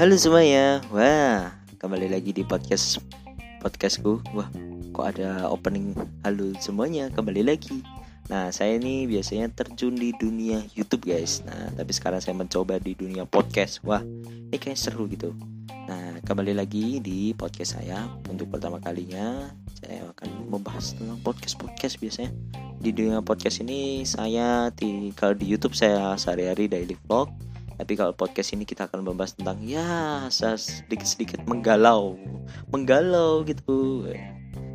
Halo semuanya, wah kembali lagi di podcast podcastku. Wah, kok ada opening halo semuanya kembali lagi. Nah, saya ini biasanya terjun di dunia YouTube guys. Nah, tapi sekarang saya mencoba di dunia podcast. Wah, ini kayak seru gitu. Nah, kembali lagi di podcast saya untuk pertama kalinya saya akan membahas tentang podcast podcast biasanya di dunia podcast ini saya kalau di YouTube saya sehari-hari daily vlog tapi kalau podcast ini kita akan membahas tentang ya sedikit-sedikit menggalau. Menggalau gitu.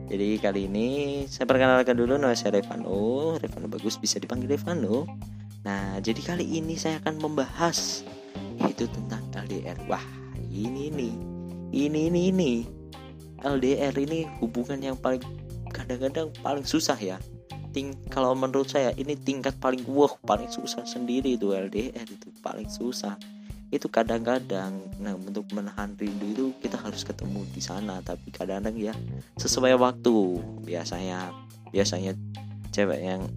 Jadi kali ini saya perkenalkan dulu nama saya Revano. Revano bagus bisa dipanggil Revano. Nah jadi kali ini saya akan membahas itu tentang LDR wah ini nih. Ini ini ini. LDR ini hubungan yang paling kadang-kadang paling susah ya ting kalau menurut saya ini tingkat paling wah paling susah sendiri itu LDR itu paling susah. Itu kadang-kadang nah untuk menahan rindu itu kita harus ketemu di sana tapi kadang-kadang ya sesuai waktu. Biasanya biasanya cewek yang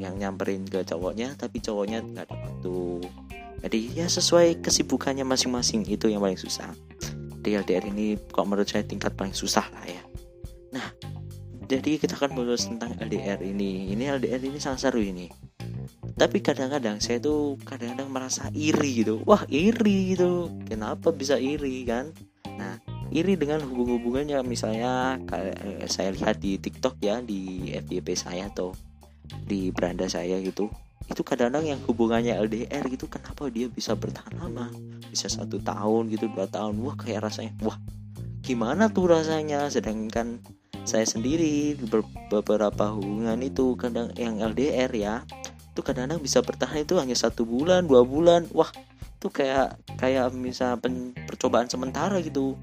yang nyamperin ke cowoknya tapi cowoknya nggak ada waktu. Jadi ya sesuai kesibukannya masing-masing itu yang paling susah. Di LDR ini kok menurut saya tingkat paling susah lah ya jadi kita akan bahas tentang LDR ini. Ini LDR ini sangat seru ini. Tapi kadang-kadang saya tuh kadang-kadang merasa iri gitu. Wah iri gitu. Kenapa bisa iri kan? Nah iri dengan hubung-hubungannya. Misalnya eh, saya lihat di TikTok ya di FYP saya atau di beranda saya gitu. Itu kadang-kadang yang hubungannya LDR gitu kenapa dia bisa bertahan lama? Bisa satu tahun gitu dua tahun. Wah kayak rasanya wah gimana tuh rasanya? Sedangkan saya sendiri beberapa hubungan itu kadang yang LDR ya itu kadang-kadang bisa bertahan itu hanya satu bulan dua bulan. Wah itu kayak kayak misal percobaan sementara gitu.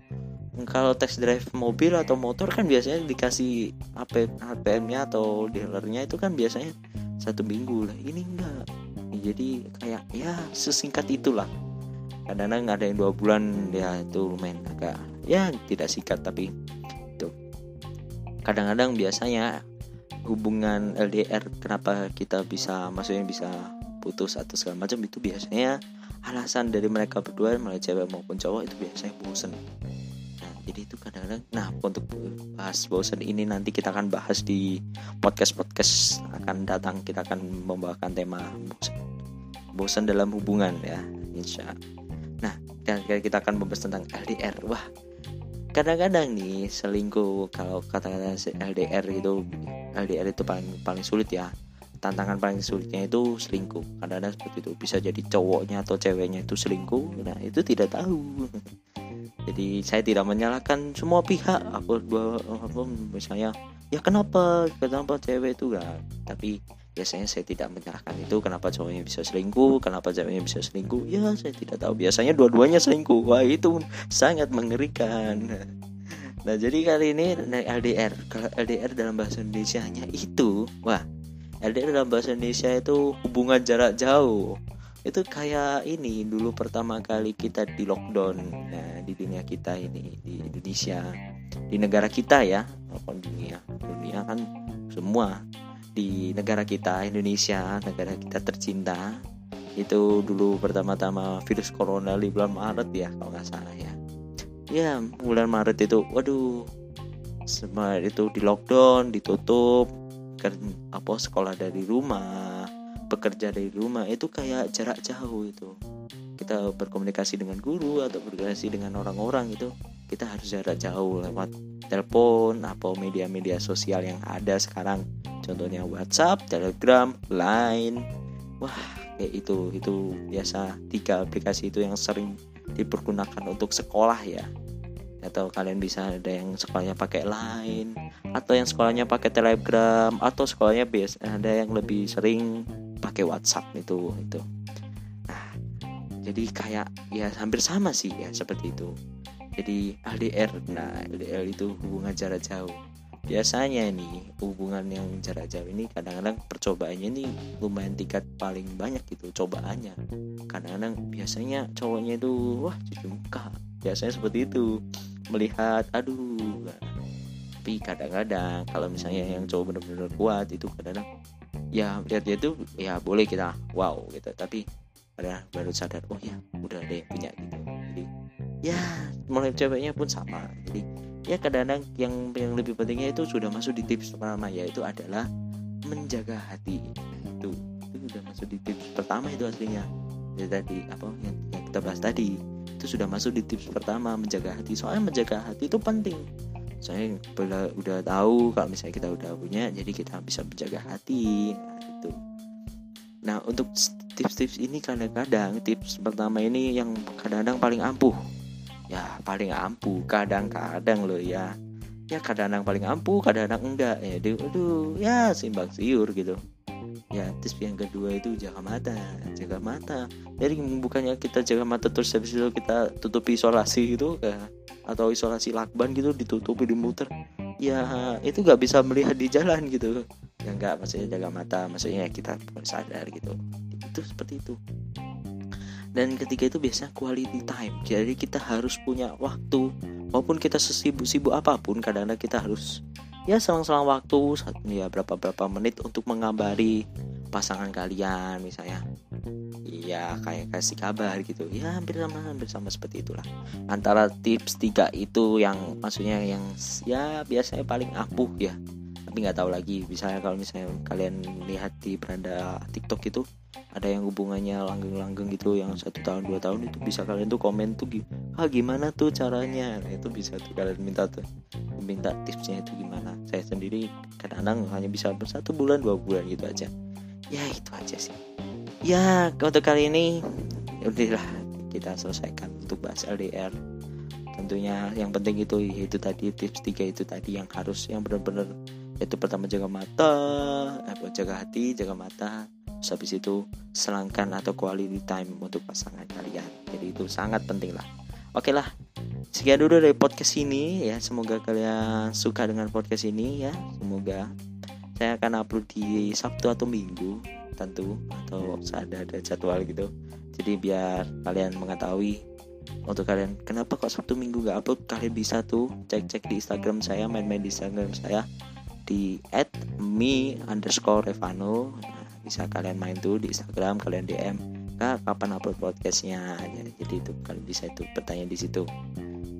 Kalau test drive mobil atau motor kan biasanya dikasih AP, APM-nya atau dealernya itu kan biasanya satu minggu. Lah ini enggak. Jadi kayak ya sesingkat itulah. Kadang-kadang ada yang dua bulan ya itu lumayan agak ya tidak sikat tapi kadang-kadang biasanya hubungan LDR kenapa kita bisa maksudnya bisa putus atau segala macam itu biasanya alasan dari mereka berdua mulai cewek maupun cowok itu biasanya bosen. Nah jadi itu kadang-kadang nah untuk bahas bosen ini nanti kita akan bahas di podcast podcast akan datang kita akan membawakan tema bosen bosen dalam hubungan ya insya nah dan kita akan membahas tentang LDR wah kadang-kadang nih selingkuh kalau kata-kata LDR itu LDR itu paling paling sulit ya. Tantangan paling sulitnya itu selingkuh. Kadang-kadang seperti itu. Bisa jadi cowoknya atau ceweknya itu selingkuh. Nah itu tidak tahu. Jadi saya tidak menyalahkan semua pihak. Aku dua misalnya ya kenapa? Kenapa cewek itu gak tapi biasanya saya tidak menyalahkan itu. Kenapa cowoknya bisa selingkuh? Kenapa ceweknya bisa selingkuh? Ya saya tidak tahu. Biasanya dua-duanya selingkuh. Wah itu sangat mengerikan. Nah jadi kali ini LDR kalau LDR dalam bahasa Indonesia hanya itu wah LDR dalam bahasa Indonesia itu hubungan jarak jauh. Itu kayak ini dulu pertama kali kita di lockdown nah, di dunia kita ini di Indonesia. Di negara kita ya walaupun dunia. Dunia kan semua di negara kita Indonesia negara kita tercinta. Itu dulu pertama-tama virus corona di bulan Maret ya kalau nggak salah ya. Ya bulan Maret itu waduh. Semua itu di lockdown ditutup. Kan apa sekolah dari rumah bekerja dari rumah. Itu kayak jarak jauh itu. Kita berkomunikasi dengan guru atau berkomunikasi dengan orang-orang itu kita harus jarak jauh lewat telepon atau media-media sosial yang ada sekarang contohnya WhatsApp, Telegram, Line. Wah, kayak itu itu biasa tiga aplikasi itu yang sering dipergunakan untuk sekolah ya. Atau kalian bisa ada yang sekolahnya pakai Line atau yang sekolahnya pakai Telegram atau sekolahnya biasa ada yang lebih sering pakai WhatsApp itu itu. Nah, jadi kayak ya hampir sama sih ya seperti itu. Jadi LDR, nah LDR itu hubungan jarak jauh biasanya nih hubungan yang jarak jauh ini kadang-kadang percobaannya ini lumayan tingkat paling banyak gitu cobaannya. Kadang-kadang biasanya cowoknya itu wah cuci muka. Biasanya seperti itu. Melihat aduh tapi kadang-kadang kalau misalnya yang cowok benar-benar kuat itu kadang-kadang ya lihat dia itu ya boleh kita wow gitu. Tapi kadang baru sadar oh ya udah ada yang punya gitu. Jadi ya mulai ceweknya pun sama. Jadi ya kadang-kadang yang yang lebih pentingnya itu sudah masuk di tips pertama yaitu adalah menjaga hati. Itu itu sudah masuk di tips pertama itu aslinya. Ya tadi apa yang, yang kita bahas tadi itu sudah masuk di tips pertama menjaga hati. Soalnya menjaga hati itu penting. Saya udah, udah tahu kalau misalnya kita udah punya jadi kita bisa menjaga hati. Nah, itu. Nah untuk tips-tips ini kadang-kadang tips pertama ini yang kadang-kadang paling ampuh ya paling ampuh kadang-kadang loh ya. Ya kadang-kadang paling ampuh kadang-kadang enggak. Ya aduh ya simbang siur gitu. Ya tips yang kedua itu jaga mata jaga mata. Jadi bukannya kita jaga mata terus habis itu kita tutupi isolasi gitu ya atau isolasi lakban gitu ditutupi dimuter. Ya itu nggak bisa melihat di jalan gitu. Ya nggak maksudnya jaga mata maksudnya kita sadar gitu. Itu seperti itu dan ketiga itu biasanya quality time. Jadi kita harus punya waktu. Walaupun kita sesibuk-sibuk apa pun kadang-kadang kita harus ya selang-selang waktu ya berapa berapa menit untuk mengabari pasangan kalian misalnya. Iya kayak kasih kabar gitu. Ya hampir sama hampir sama seperti itulah. Antara tips tiga itu yang maksudnya yang ya biasanya paling ampuh ya. Tapi nggak tahu lagi. Misalnya kalau misalnya kalian lihat di beranda TikTok itu ada yang hubungannya langgeng-langgeng gitu yang satu tahun dua tahun itu bisa kalian tuh komen tuh ah gimana tuh caranya? Nah, itu bisa tuh kalian minta tuh minta tipsnya itu gimana. Saya sendiri kadang-kadang hanya bisa bersatu bulan dua bulan gitu aja. Ya itu aja sih. Ya untuk kali ini ya udahlah kita selesaikan untuk bahas LDR tentunya yang penting itu itu tadi tips tiga itu tadi yang harus yang benar-benar yaitu pertama jaga mata eh, jaga hati jaga mata habis itu selangkan atau quality time untuk pasangan kalian. Jadi itu sangat penting lah. Oke lah. Sekian dulu dari podcast ini ya. Semoga kalian suka dengan podcast ini ya. Semoga saya akan upload di Sabtu atau Minggu tentu atau saat ada jadwal gitu. Jadi biar kalian mengetahui untuk kalian kenapa kok Sabtu Minggu gak upload? Kalian bisa tuh cek-cek di Instagram saya main-main di Instagram saya di at me underscore Revano bisa kalian main tuh di Instagram kalian DM kak kapan upload podcastnya? Jadi, jadi itu kalian bisa itu bertanya di situ.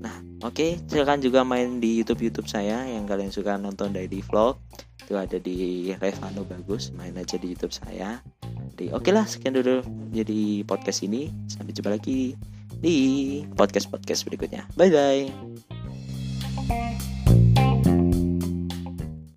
Nah oke okay, silakan juga main di YouTube YouTube saya yang kalian suka nonton dari vlog. Itu ada di Revano bagus main aja di YouTube saya. Jadi oke okay lah sekian dulu jadi podcast ini. Sampai jumpa lagi di podcast podcast berikutnya. Bye bye